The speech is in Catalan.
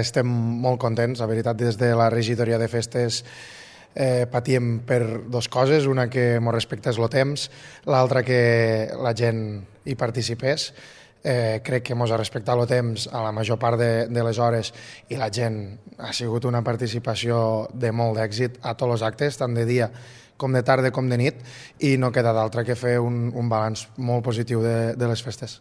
estem molt contents, la veritat, des de la regidoria de festes eh, patíem per dues coses, una que ens respectés el temps, l'altra que la gent hi participés. Eh, crec que ens ha respectat el temps a la major part de, de les hores i la gent ha sigut una participació de molt d'èxit a tots els actes, tant de dia com de tarda com de nit, i no queda d'altre que fer un, un balanç molt positiu de, de les festes.